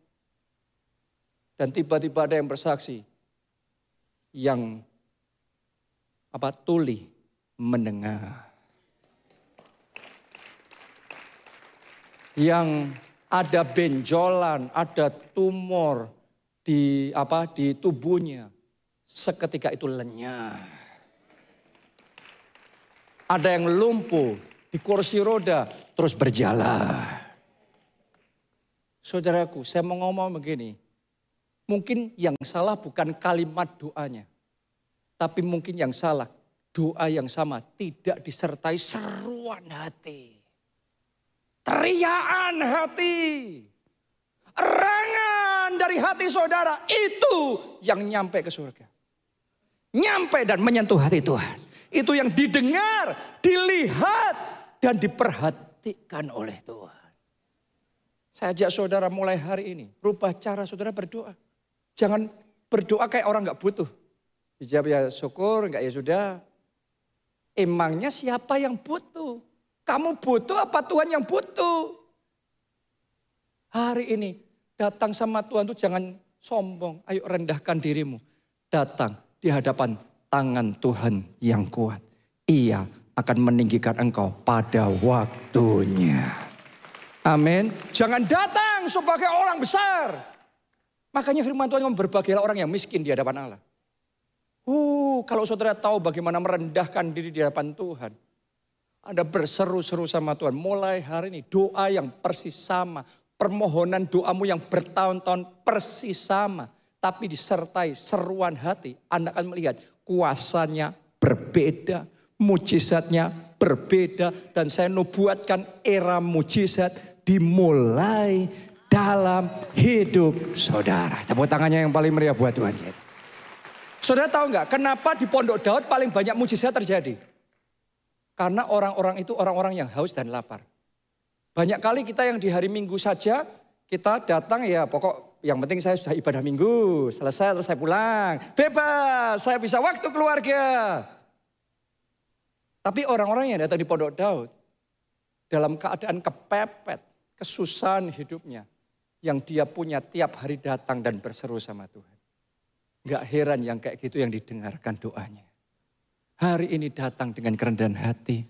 Dan tiba-tiba ada yang bersaksi, yang apa tuli mendengar. yang ada benjolan, ada tumor di apa di tubuhnya. Seketika itu lenyap. Ada yang lumpuh di kursi roda terus berjalan. Saudaraku, saya mau ngomong begini. Mungkin yang salah bukan kalimat doanya. Tapi mungkin yang salah doa yang sama tidak disertai seruan hati. Teriaan hati. Erangan dari hati saudara. Itu yang nyampe ke surga. Nyampe dan menyentuh hati Tuhan. Itu yang didengar, dilihat, dan diperhatikan oleh Tuhan. Saya ajak saudara mulai hari ini. Rubah cara saudara berdoa. Jangan berdoa kayak orang gak butuh. Dijawab ya syukur, enggak ya sudah. Emangnya siapa yang butuh? Kamu butuh apa Tuhan yang butuh? Hari ini datang sama Tuhan itu jangan sombong. Ayo rendahkan dirimu. Datang di hadapan tangan Tuhan yang kuat. Ia akan meninggikan engkau pada waktunya. Amin. Jangan datang sebagai orang besar. Makanya firman Tuhan berbahagialah orang yang miskin di hadapan Allah. Uh, kalau saudara tahu bagaimana merendahkan diri di hadapan Tuhan. Anda berseru-seru sama Tuhan. Mulai hari ini doa yang persis sama. Permohonan doamu yang bertahun-tahun persis sama. Tapi disertai seruan hati. Anda akan melihat kuasanya berbeda. Mujizatnya berbeda. Dan saya nubuatkan era mujizat dimulai dalam hidup saudara. Tepuk tangannya yang paling meriah buat Tuhan. Saudara tahu nggak kenapa di Pondok Daud paling banyak mujizat terjadi? Karena orang-orang itu orang-orang yang haus dan lapar. Banyak kali kita yang di hari Minggu saja kita datang ya pokok yang penting saya sudah ibadah Minggu, selesai terus saya pulang. Bebas, saya bisa waktu keluarga. Tapi orang-orang yang datang di Pondok Daud dalam keadaan kepepet, kesusahan hidupnya yang dia punya tiap hari datang dan berseru sama Tuhan. Gak heran yang kayak gitu yang didengarkan doanya. Hari ini datang dengan kerendahan hati.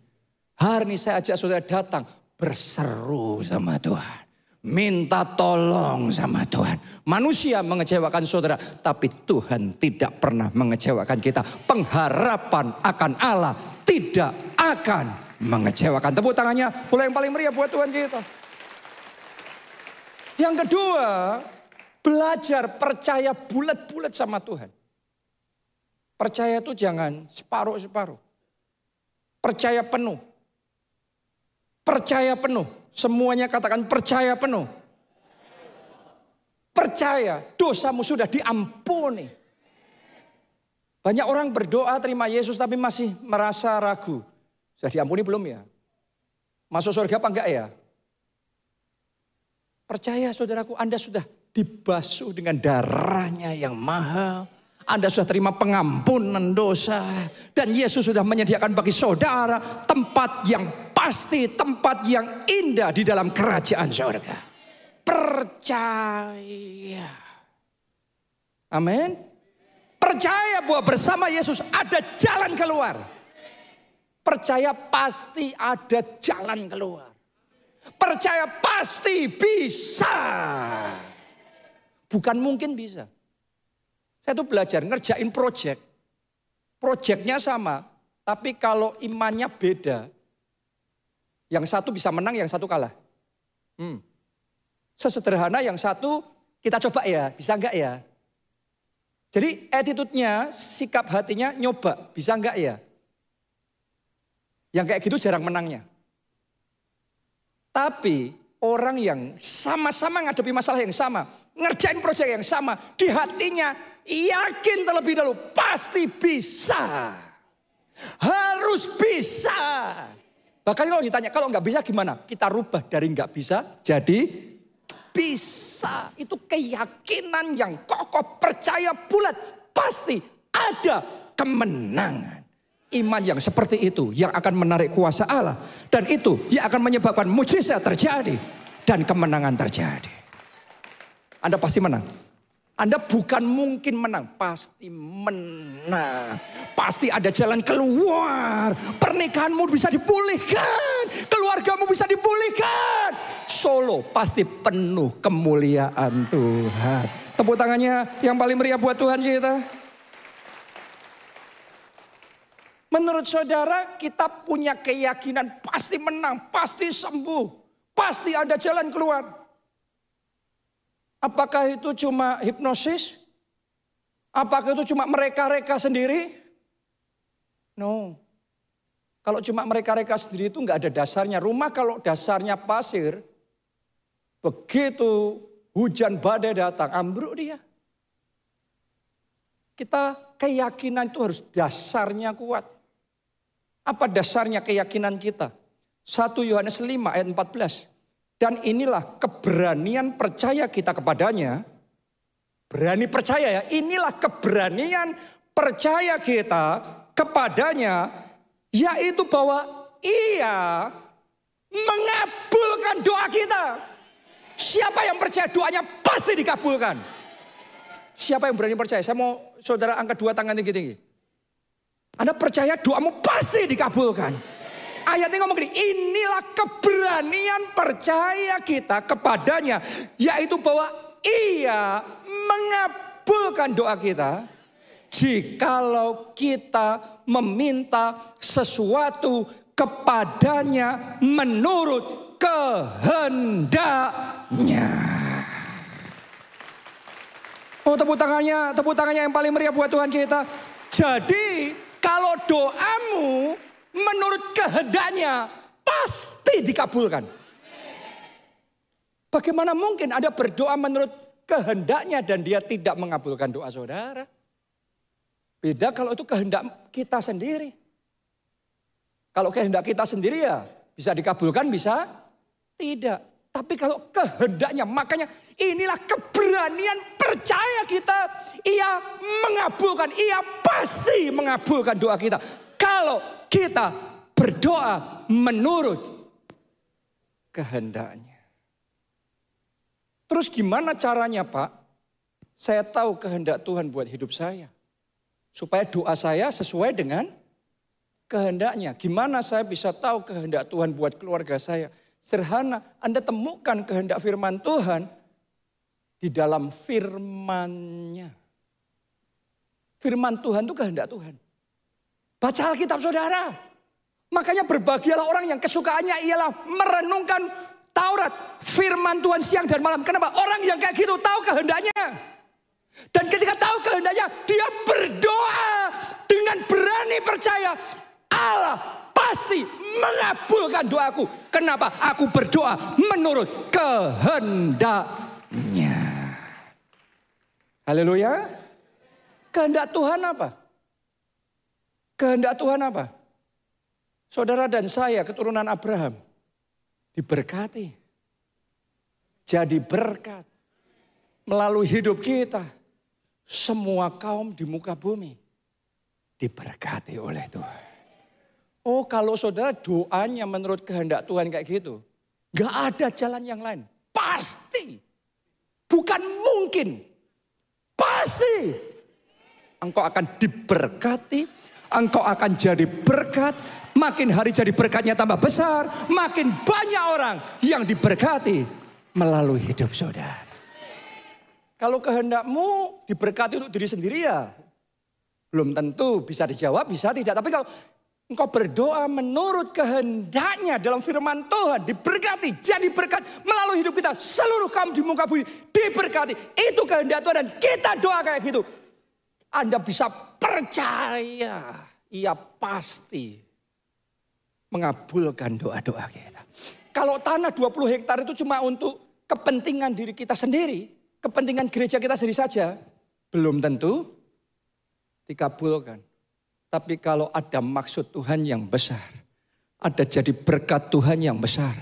Hari ini saya ajak saudara datang berseru sama Tuhan. Minta tolong sama Tuhan. Manusia mengecewakan saudara, tapi Tuhan tidak pernah mengecewakan kita. Pengharapan akan Allah tidak akan mengecewakan. Tepuk tangannya, pula yang paling meriah buat Tuhan kita. Yang kedua, Belajar percaya bulat-bulat sama Tuhan. Percaya itu jangan separuh-separuh. Percaya penuh. Percaya penuh. Semuanya katakan percaya penuh. Percaya dosamu sudah diampuni. Banyak orang berdoa terima Yesus tapi masih merasa ragu. Sudah diampuni belum ya? Masuk surga apa enggak ya? Percaya saudaraku Anda sudah dibasuh dengan darahnya yang mahal. Anda sudah terima pengampunan dosa. Dan Yesus sudah menyediakan bagi saudara tempat yang pasti, tempat yang indah di dalam kerajaan surga. Percaya. Amin. Percaya bahwa bersama Yesus ada jalan keluar. Percaya pasti ada jalan keluar. Percaya pasti bisa. Bukan mungkin bisa. Saya tuh belajar ngerjain project. Projectnya sama. Tapi kalau imannya beda. Yang satu bisa menang, yang satu kalah. Hmm. Sesederhana yang satu kita coba ya, bisa enggak ya? Jadi attitude-nya, sikap hatinya nyoba, bisa enggak ya? Yang kayak gitu jarang menangnya. Tapi orang yang sama-sama ngadepi masalah yang sama, ngerjain proyek yang sama, di hatinya yakin terlebih dahulu pasti bisa. Harus bisa. Bahkan kalau ditanya, kalau nggak bisa gimana? Kita rubah dari nggak bisa jadi bisa. Itu keyakinan yang kokoh, percaya bulat. Pasti ada kemenangan. Iman yang seperti itu yang akan menarik kuasa Allah. Dan itu yang akan menyebabkan mujizat terjadi. Dan kemenangan terjadi. Anda pasti menang. Anda bukan mungkin menang, pasti menang. Pasti ada jalan keluar. Pernikahanmu bisa dipulihkan, keluargamu bisa dipulihkan. Solo pasti penuh kemuliaan Tuhan. Tepuk tangannya yang paling meriah buat Tuhan kita. Menurut saudara kita punya keyakinan pasti menang, pasti sembuh, pasti ada jalan keluar. Apakah itu cuma hipnosis? Apakah itu cuma mereka-reka sendiri? No. Kalau cuma mereka-reka sendiri itu nggak ada dasarnya. Rumah kalau dasarnya pasir, begitu hujan badai datang, ambruk dia. Kita keyakinan itu harus dasarnya kuat. Apa dasarnya keyakinan kita? 1 Yohanes 5 ayat 14. Dan inilah keberanian percaya kita kepadanya. Berani percaya ya. Inilah keberanian percaya kita kepadanya. Yaitu bahwa ia mengabulkan doa kita. Siapa yang percaya doanya pasti dikabulkan. Siapa yang berani percaya? Saya mau saudara angkat dua tangan tinggi-tinggi. Anda percaya doamu pasti dikabulkan. Ayat ini ngomong gini, inilah keberanian percaya kita kepadanya. Yaitu bahwa ia mengabulkan doa kita. Jikalau kita meminta sesuatu kepadanya menurut kehendaknya. Oh tepuk tangannya, tepuk tangannya yang paling meriah buat Tuhan kita. Jadi kalau doamu menurut kehendaknya pasti dikabulkan. Bagaimana mungkin ada berdoa menurut kehendaknya dan dia tidak mengabulkan doa saudara? Beda kalau itu kehendak kita sendiri. Kalau kehendak kita sendiri ya bisa dikabulkan, bisa tidak. Tapi kalau kehendaknya, makanya inilah keberanian percaya kita. Ia mengabulkan, ia pasti mengabulkan doa kita. Kalau kita berdoa menurut kehendaknya. Terus gimana caranya Pak? Saya tahu kehendak Tuhan buat hidup saya. Supaya doa saya sesuai dengan kehendaknya. Gimana saya bisa tahu kehendak Tuhan buat keluarga saya? Sederhana, Anda temukan kehendak firman Tuhan di dalam firmannya. Firman Tuhan itu kehendak Tuhan. Baca Alkitab saudara. Makanya berbahagialah orang yang kesukaannya ialah merenungkan Taurat, firman Tuhan siang dan malam. Kenapa? Orang yang kayak gitu tahu kehendaknya. Dan ketika tahu kehendaknya, dia berdoa dengan berani percaya Allah pasti mengabulkan doaku. Kenapa? Aku berdoa menurut kehendaknya. Haleluya. Kehendak Tuhan apa? Kehendak Tuhan apa? Saudara dan saya keturunan Abraham diberkati. Jadi berkat melalui hidup kita. Semua kaum di muka bumi diberkati oleh Tuhan. Oh kalau saudara doanya menurut kehendak Tuhan kayak gitu. Gak ada jalan yang lain. Pasti. Bukan mungkin. Pasti. Engkau akan diberkati. Engkau akan jadi berkat. Makin hari jadi berkatnya tambah besar. Makin banyak orang yang diberkati melalui hidup saudara. Kalau kehendakmu diberkati untuk diri sendiri ya. Belum tentu bisa dijawab, bisa tidak. Tapi kalau engkau berdoa menurut kehendaknya dalam firman Tuhan. Diberkati, jadi berkat melalui hidup kita. Seluruh kaum di muka bumi diberkati. Itu kehendak Tuhan dan kita doa kayak gitu. Anda bisa percaya. Ia pasti mengabulkan doa-doa kita. Kalau tanah 20 hektar itu cuma untuk kepentingan diri kita sendiri, kepentingan gereja kita sendiri saja, belum tentu dikabulkan. Tapi kalau ada maksud Tuhan yang besar, ada jadi berkat Tuhan yang besar,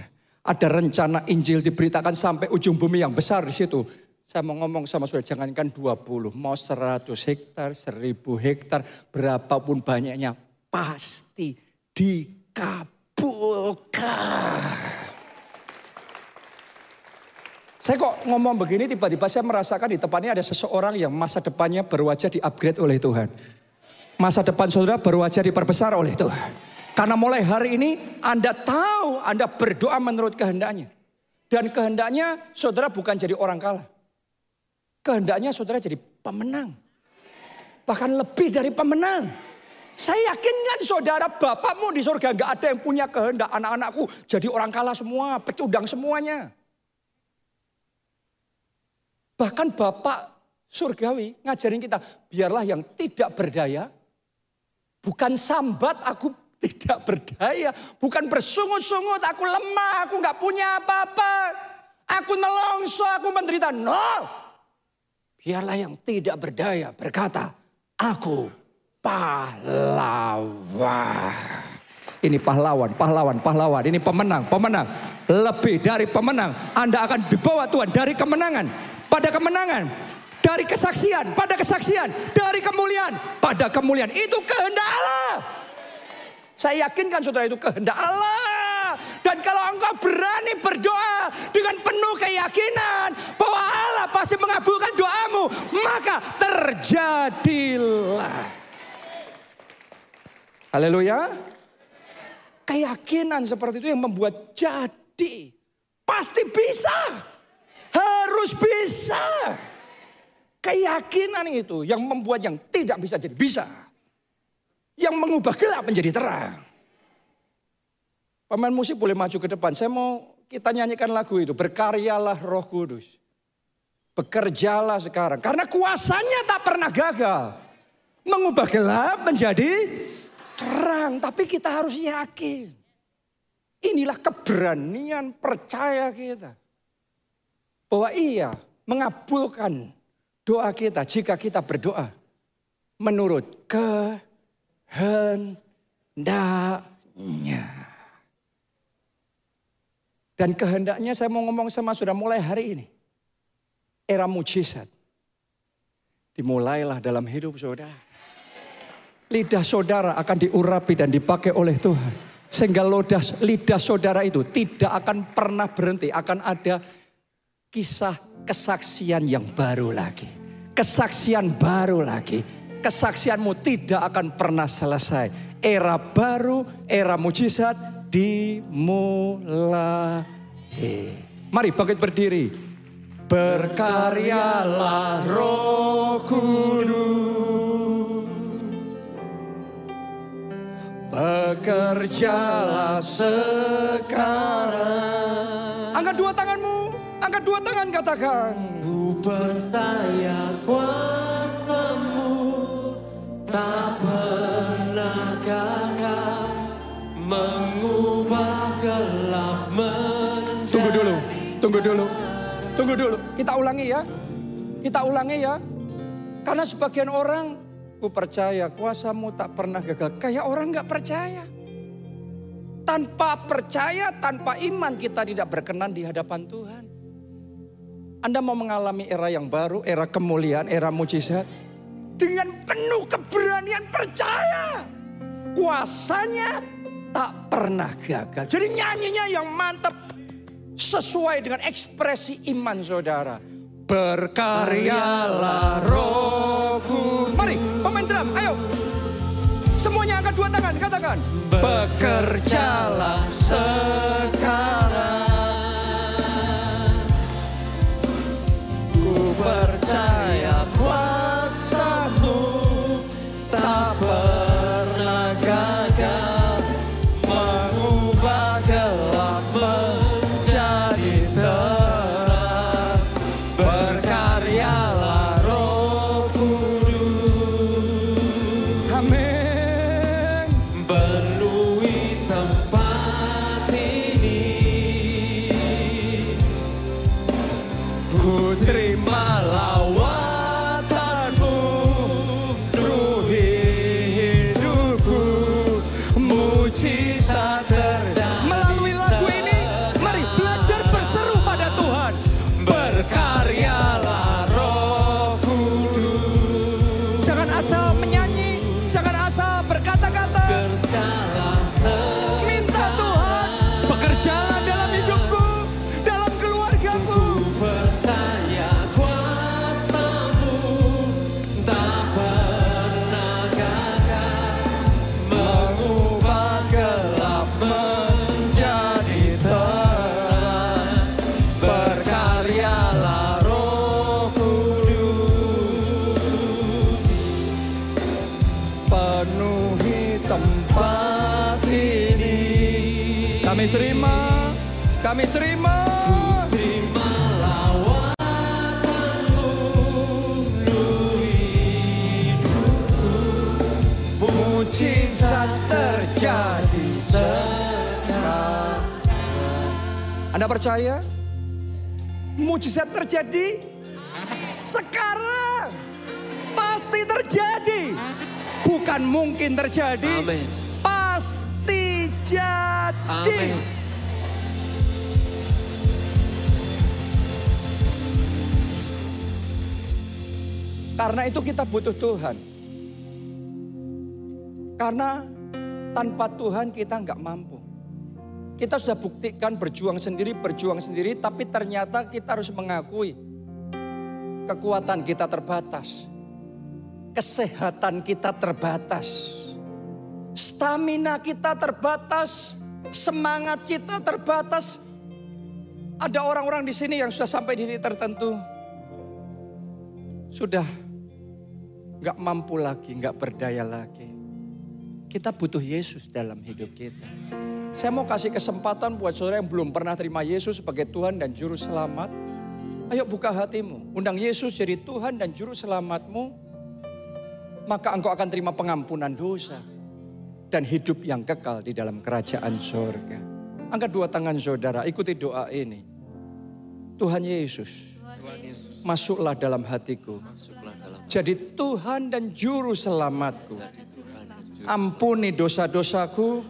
ada rencana Injil diberitakan sampai ujung bumi yang besar di situ. Saya mau ngomong sama saudara, jangankan 20, mau 100 hektar, 1000 hektar, berapapun banyaknya, pasti dikabulkan. Saya kok ngomong begini tiba-tiba saya merasakan di depannya ada seseorang yang masa depannya berwajah di upgrade oleh Tuhan. Masa depan saudara berwajah diperbesar oleh Tuhan. Karena mulai hari ini Anda tahu Anda berdoa menurut kehendaknya. Dan kehendaknya saudara bukan jadi orang kalah. Kehendaknya saudara jadi pemenang. Bahkan lebih dari pemenang. Saya yakin kan saudara bapakmu di surga nggak ada yang punya kehendak anak-anakku jadi orang kalah semua, pecundang semuanya. Bahkan Bapak surgawi ngajarin kita, biarlah yang tidak berdaya, bukan sambat aku tidak berdaya, bukan bersungut-sungut, aku lemah, aku nggak punya apa-apa, aku nelongso, aku menderita. No, biarlah yang tidak berdaya berkata, aku pahlawan. Ini pahlawan, pahlawan, pahlawan. Ini pemenang, pemenang. Lebih dari pemenang. Anda akan dibawa Tuhan dari kemenangan pada kemenangan, dari kesaksian pada kesaksian, dari kemuliaan pada kemuliaan. Itu kehendak Allah. Saya yakinkan saudara itu kehendak Allah. Dan kalau engkau berani berdoa dengan penuh keyakinan bahwa Allah pasti mengabulkan doamu, maka terjadilah. Haleluya. Keyakinan seperti itu yang membuat jadi. Pasti bisa. Harus bisa. Keyakinan itu yang membuat yang tidak bisa jadi bisa. Yang mengubah gelap menjadi terang. Pemain musik boleh maju ke depan. Saya mau kita nyanyikan lagu itu. Berkaryalah roh kudus. Bekerjalah sekarang. Karena kuasanya tak pernah gagal. Mengubah gelap menjadi terang. Tapi kita harus yakin. Inilah keberanian percaya kita bahwa ia mengabulkan doa kita jika kita berdoa menurut kehendaknya. Dan kehendaknya saya mau ngomong sama sudah mulai hari ini. Era mujizat. Dimulailah dalam hidup saudara. Lidah saudara akan diurapi dan dipakai oleh Tuhan. Sehingga lidah, lidah saudara itu tidak akan pernah berhenti. Akan ada kisah kesaksian yang baru lagi. Kesaksian baru lagi. Kesaksianmu tidak akan pernah selesai. Era baru, era mujizat dimulai. Mari bangkit berdiri. Berkaryalah roh kudus. Bekerjalah sekarang. Angkat dua Angkat dua tangan katakan. Ku percaya kuasamu tak pernah gagal mengubah gelap menjadi Tunggu dulu, tunggu dulu, tunggu dulu. Kita ulangi ya, kita ulangi ya. Karena sebagian orang, ku percaya kuasamu tak pernah gagal. Kayak orang nggak percaya. Tanpa percaya, tanpa iman kita tidak berkenan di hadapan Tuhan. Anda mau mengalami era yang baru, era kemuliaan, era mujizat. Dengan penuh keberanian percaya. Kuasanya tak pernah gagal. Jadi nyanyinya yang mantap. Sesuai dengan ekspresi iman saudara. Berkaryalah rohku. Mari pemain drum, ayo. Semuanya angkat dua tangan, katakan. Bekerjalah sekarang. Anda percaya? Mujizat terjadi sekarang. Pasti terjadi. Bukan mungkin terjadi. Amin. Pasti jadi. Amin. Karena itu kita butuh Tuhan. Karena tanpa Tuhan kita nggak mampu. Kita sudah buktikan berjuang sendiri, berjuang sendiri, tapi ternyata kita harus mengakui kekuatan kita terbatas. Kesehatan kita terbatas. Stamina kita terbatas, semangat kita terbatas. Ada orang-orang di sini yang sudah sampai di titik tertentu. Sudah nggak mampu lagi, nggak berdaya lagi. Kita butuh Yesus dalam hidup kita. Saya mau kasih kesempatan buat saudara yang belum pernah terima Yesus sebagai Tuhan dan Juru Selamat. Ayo buka hatimu, undang Yesus jadi Tuhan dan Juru Selamatmu. Maka engkau akan terima pengampunan dosa. Dan hidup yang kekal di dalam kerajaan sorga. Angkat dua tangan saudara, ikuti doa ini. Tuhan Yesus, masuklah dalam hatiku. Jadi Tuhan dan Juru Selamatku. Ampuni dosa-dosaku.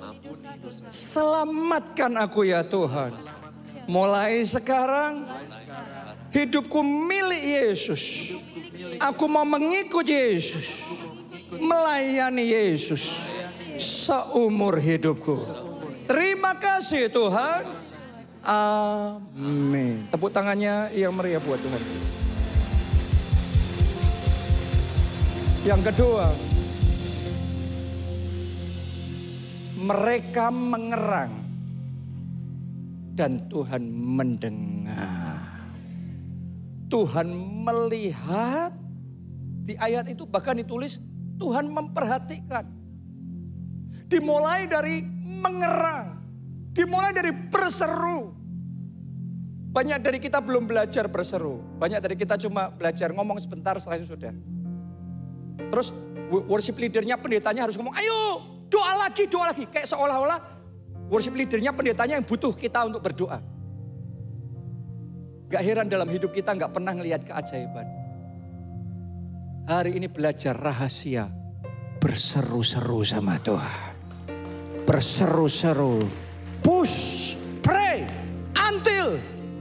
Selamatkan aku ya Tuhan. Mulai sekarang hidupku milik Yesus. Aku mau mengikut Yesus. Melayani Yesus. Seumur hidupku. Terima kasih Tuhan. Amin. Tepuk tangannya yang meriah buat Tuhan. Yang kedua, mereka mengerang dan Tuhan mendengar. Tuhan melihat di ayat itu bahkan ditulis Tuhan memperhatikan. Dimulai dari mengerang, dimulai dari berseru. Banyak dari kita belum belajar berseru. Banyak dari kita cuma belajar ngomong sebentar setelah itu sudah. Terus worship leadernya pendetanya harus ngomong, ayo doa lagi, doa lagi. Kayak seolah-olah worship leadernya pendetanya yang butuh kita untuk berdoa. Gak heran dalam hidup kita gak pernah ngelihat keajaiban. Hari ini belajar rahasia berseru-seru sama Tuhan. Berseru-seru. Push, pray, until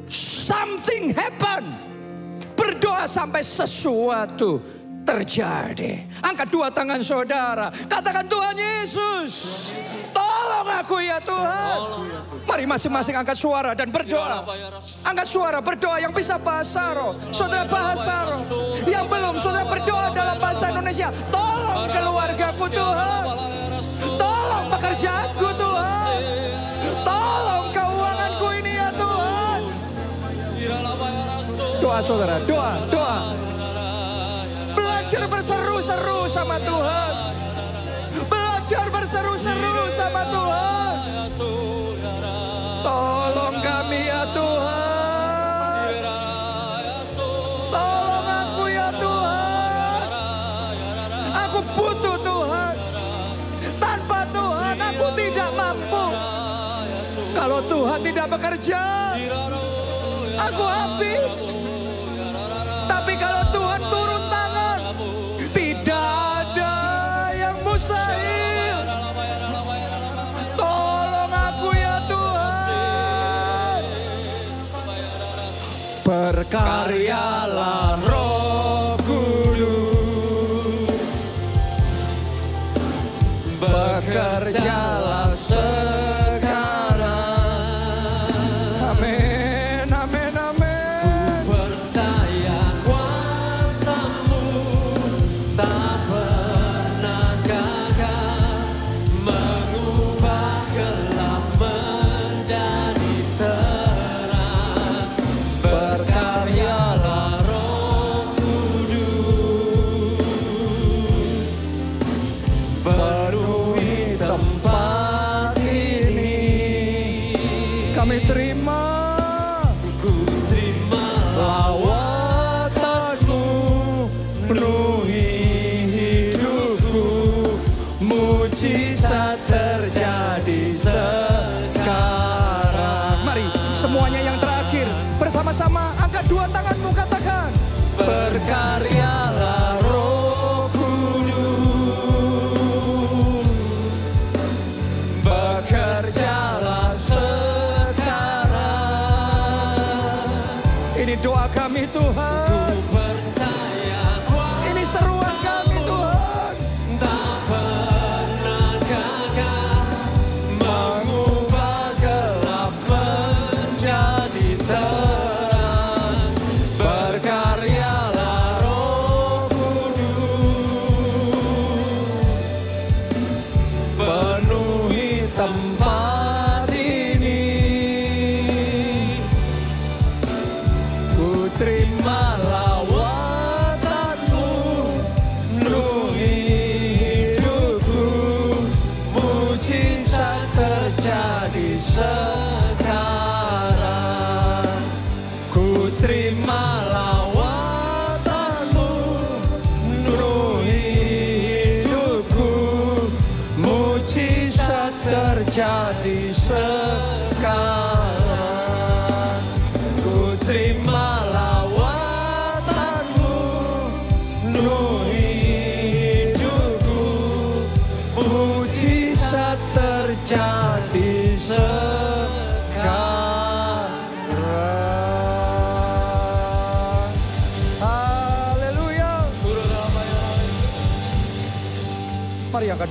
something happen. Berdoa sampai sesuatu terjadi. Angkat dua tangan saudara. Katakan Tuhan Yesus. Tolong aku ya Tuhan. Mari masing-masing angkat suara dan berdoa. Angkat suara berdoa yang bisa bahasa roh. Saudara bahasa roh. Yang belum saudara berdoa dalam bahasa Indonesia. Tolong keluargaku Tuhan. Tolong pekerjaanku Tuhan. Tolong keuanganku ini ya Tuhan. Doa saudara, doa, doa. Belajar berseru-seru sama Tuhan. Belajar berseru-seru sama Tuhan. Tolong kami ya Tuhan. Tolong aku ya Tuhan. Aku butuh Tuhan. Tanpa Tuhan aku tidak mampu. Kalau Tuhan tidak bekerja, aku habis. Tapi kalau Tuhan turun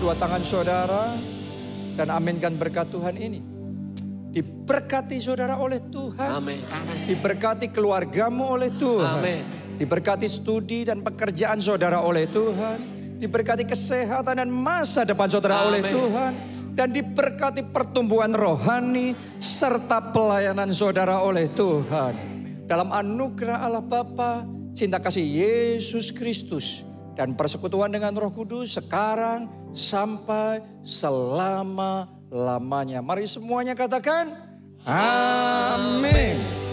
Mari angkat dua tangan saudara dan aminkan berkat Tuhan ini. Diberkati saudara oleh Tuhan. Amin. Diberkati keluargamu oleh Tuhan. Amin. Diberkati studi dan pekerjaan saudara oleh Tuhan. Diberkati kesehatan dan masa depan saudara oleh Amin. Tuhan. Dan diberkati pertumbuhan rohani serta pelayanan saudara oleh Tuhan. Dalam anugerah Allah Bapa, cinta kasih Yesus Kristus, dan persekutuan dengan Roh Kudus sekarang sampai selama-lamanya. Mari semuanya katakan, Amin.